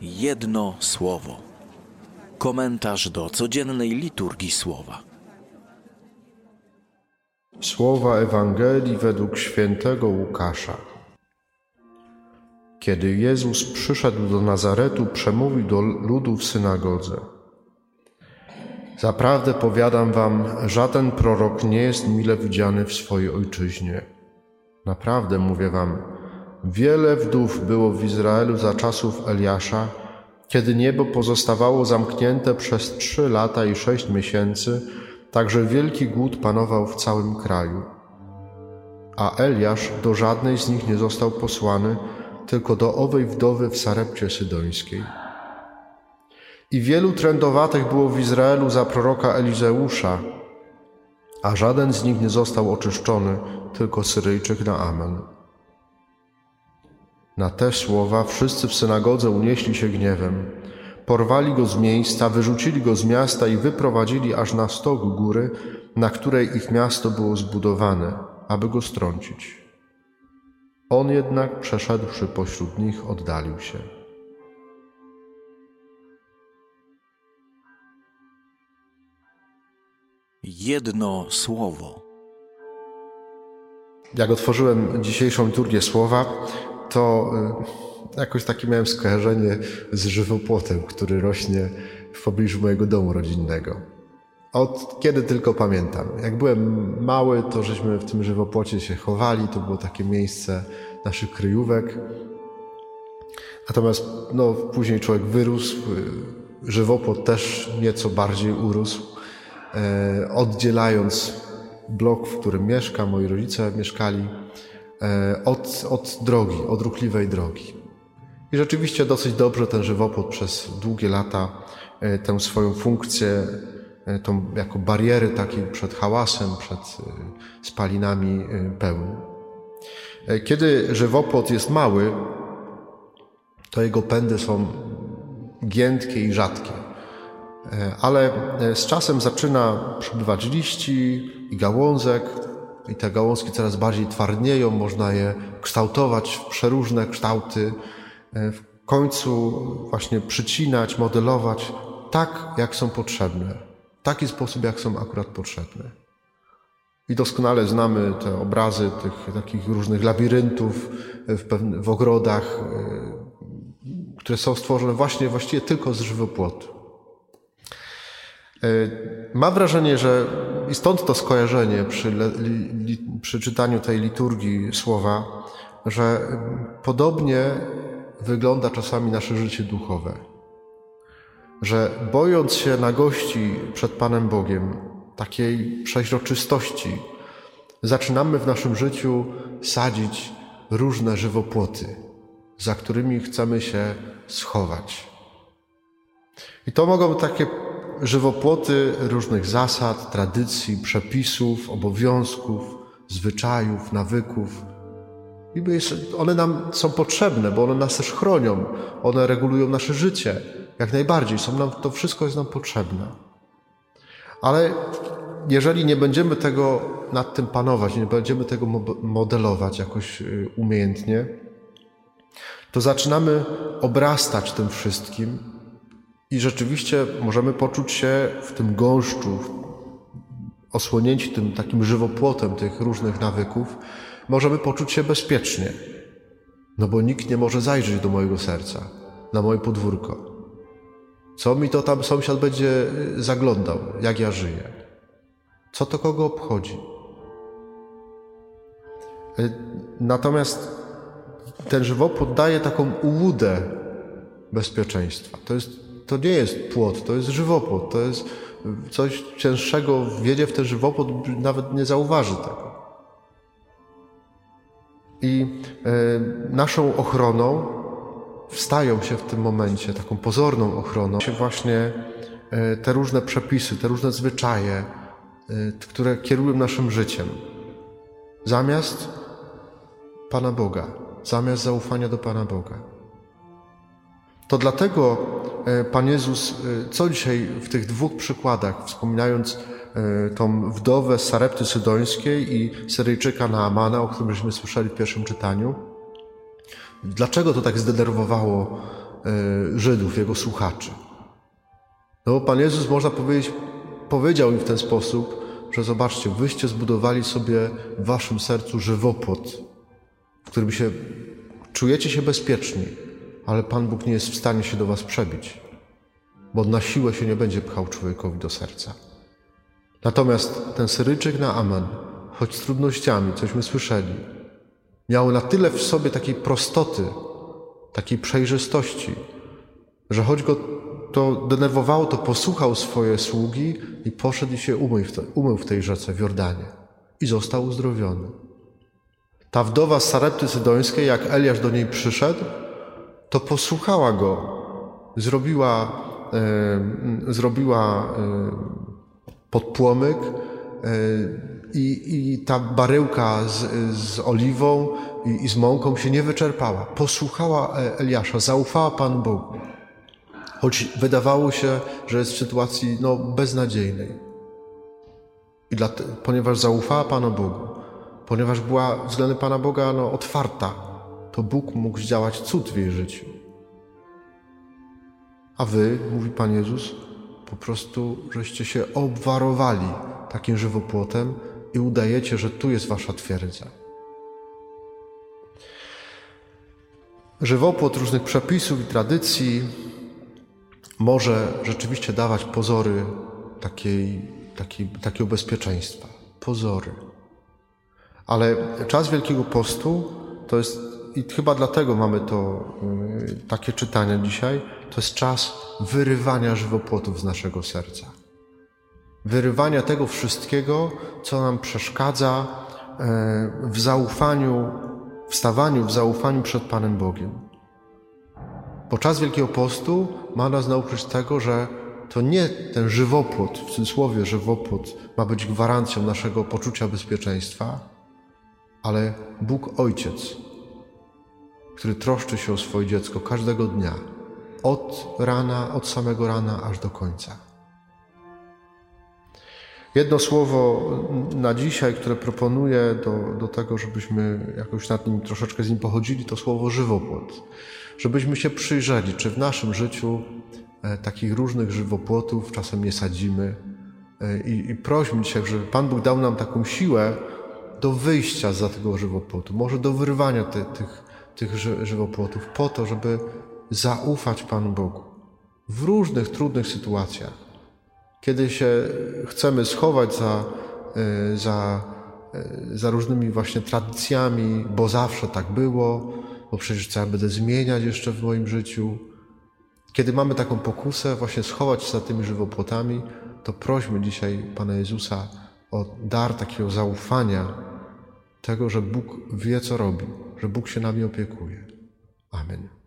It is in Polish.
Jedno słowo. Komentarz do codziennej liturgii słowa. Słowa Ewangelii według świętego Łukasza. Kiedy Jezus przyszedł do Nazaretu, przemówił do ludu w synagodze. Zaprawdę powiadam wam, żaden prorok nie jest mile widziany w swojej ojczyźnie. Naprawdę mówię wam, wiele wdów było w Izraelu za czasów Eliasza, kiedy niebo pozostawało zamknięte przez trzy lata i sześć miesięcy, także wielki głód panował w całym kraju. A Eliasz do żadnej z nich nie został posłany, tylko do owej wdowy w Sarepcie Sydońskiej. I wielu trędowatych było w Izraelu za proroka Elizeusza, a żaden z nich nie został oczyszczony, tylko Syryjczyk na Amen. Na te słowa wszyscy w synagodze unieśli się gniewem. Porwali go z miejsca, wyrzucili go z miasta i wyprowadzili aż na stok góry, na której ich miasto było zbudowane, aby go strącić. On jednak, przeszedłszy pośród nich, oddalił się. Jedno słowo. Jak otworzyłem dzisiejszą liturgię słowa, to y, jakoś takie miałem skojarzenie z żywopłotem, który rośnie w pobliżu mojego domu rodzinnego. Od kiedy tylko pamiętam. Jak byłem mały, to żeśmy w tym żywopłocie się chowali, to było takie miejsce naszych kryjówek. Natomiast no, później człowiek wyrósł, y, żywopłot też nieco bardziej urósł, e, oddzielając blok, w którym mieszkam, moi rodzice mieszkali, e, od, od drogi, od ruchliwej drogi. I rzeczywiście dosyć dobrze ten żywopłot przez długie lata e, tę swoją funkcję, e, tą jako bariery takiej przed hałasem, przed spalinami pełnił. Kiedy żywopłot jest mały, to jego pędy są giętkie i rzadkie. Ale z czasem zaczyna przybywać liści i gałązek, i te gałązki coraz bardziej twardnieją, można je kształtować w przeróżne kształty, w końcu właśnie przycinać, modelować tak, jak są potrzebne, w taki sposób, jak są akurat potrzebne. I doskonale znamy te obrazy tych takich różnych labiryntów w, w ogrodach, które są stworzone właśnie właściwie tylko z żywopłotu. Mam wrażenie, że i stąd to skojarzenie przy, li, przy czytaniu tej liturgii słowa, że podobnie wygląda czasami nasze życie duchowe. Że bojąc się nagości przed Panem Bogiem, takiej przeźroczystości, zaczynamy w naszym życiu sadzić różne żywopłoty, za którymi chcemy się schować. I to mogą być takie żywopłoty różnych zasad, tradycji, przepisów, obowiązków, zwyczajów, nawyków. I one nam są potrzebne, bo one nas też chronią, one regulują nasze życie. Jak najbardziej, są nam, to wszystko jest nam potrzebne. Ale jeżeli nie będziemy tego nad tym panować, nie będziemy tego modelować jakoś y, umiejętnie, to zaczynamy obrastać tym wszystkim i rzeczywiście możemy poczuć się w tym gąszczu, osłonięci tym takim żywopłotem tych różnych nawyków, możemy poczuć się bezpiecznie. No bo nikt nie może zajrzeć do mojego serca, na moje podwórko. Co mi to tam sąsiad będzie y, zaglądał, jak ja żyję? Co to kogo obchodzi? Y, natomiast ten żywopłot daje taką ułudę bezpieczeństwa. To jest to nie jest płot, to jest żywopłot, to jest coś cięższego, wjedzie w ten żywopłot, nawet nie zauważy tego. I e, naszą ochroną wstają się w tym momencie, taką pozorną ochroną, się właśnie e, te różne przepisy, te różne zwyczaje, e, które kierują naszym życiem. Zamiast Pana Boga, zamiast zaufania do Pana Boga. To dlatego e, Pan Jezus, e, co dzisiaj w tych dwóch przykładach, wspominając e, tą wdowę z Sarepty Sydońskiej i Syryjczyka Naamana, o którym żeśmy słyszeli w pierwszym czytaniu, dlaczego to tak zdenerwowało Żydów, jego słuchaczy. No bo Pan Jezus, można powiedzieć, powiedział im w ten sposób, że zobaczcie, wyście zbudowali sobie w waszym sercu żywopłot, w którym się czujecie się bezpieczni, ale Pan Bóg nie jest w stanie się do was przebić, bo na siłę się nie będzie pchał człowiekowi do serca. Natomiast ten Syryjczyk na Aman, choć z trudnościami, cośmy słyszeli, miał na tyle w sobie takiej prostoty, takiej przejrzystości, że choć go to denerwowało, to posłuchał swoje sługi i poszedł i się umył w, te, umył w tej rzece w Jordanie i został uzdrowiony. Ta wdowa z Sarepty Sydońskiej, jak Eliasz do niej przyszedł, to posłuchała go, zrobiła, e, zrobiła e, podpłomyk e, i, i ta baryłka z, z oliwą i, i z mąką się nie wyczerpała. Posłuchała e, Eliasza, zaufała Panu Bogu choć wydawało się, że jest w sytuacji no, beznadziejnej. I ponieważ zaufała Panu Bogu, ponieważ była względem Pana Boga no, otwarta, to Bóg mógł zdziałać cud w jej życiu. A wy, mówi Pan Jezus, po prostu żeście się obwarowali takim żywopłotem i udajecie, że tu jest wasza twierdza. Żywopłot różnych przepisów i tradycji może rzeczywiście dawać pozory takiej, takiej, takiego bezpieczeństwa. Pozory. Ale czas Wielkiego Postu to jest, i chyba dlatego mamy to y, takie czytania dzisiaj, to jest czas wyrywania żywopłotów z naszego serca. Wyrywania tego wszystkiego, co nam przeszkadza y, w zaufaniu, w stawaniu w zaufaniu przed Panem Bogiem. Bo czas Wielkiego Postu ma nas nauczyć tego, że to nie ten żywopłot, w cudzysłowie żywopłot, ma być gwarancją naszego poczucia bezpieczeństwa, ale Bóg Ojciec, który troszczy się o swoje dziecko każdego dnia, od rana, od samego rana aż do końca. Jedno słowo na dzisiaj, które proponuję do, do tego, żebyśmy jakoś nad nim troszeczkę z nim pochodzili, to słowo żywopłot żebyśmy się przyjrzeli, czy w naszym życiu e, takich różnych żywopłotów czasem nie sadzimy. E, I, i prośmy dzisiaj, żeby Pan Bóg dał nam taką siłę do wyjścia za tego żywopłotu, może do wyrwania te, tych, tych żywopłotów, po to, żeby zaufać Panu Bogu w różnych trudnych sytuacjach. Kiedy się chcemy schować za, e, za, za różnymi właśnie tradycjami, bo zawsze tak było, bo przecież co ja będę zmieniać jeszcze w moim życiu. Kiedy mamy taką pokusę właśnie schować się za tymi żywopłotami, to prośmy dzisiaj Pana Jezusa o dar takiego zaufania, tego, że Bóg wie, co robi, że Bóg się nami opiekuje. Amen.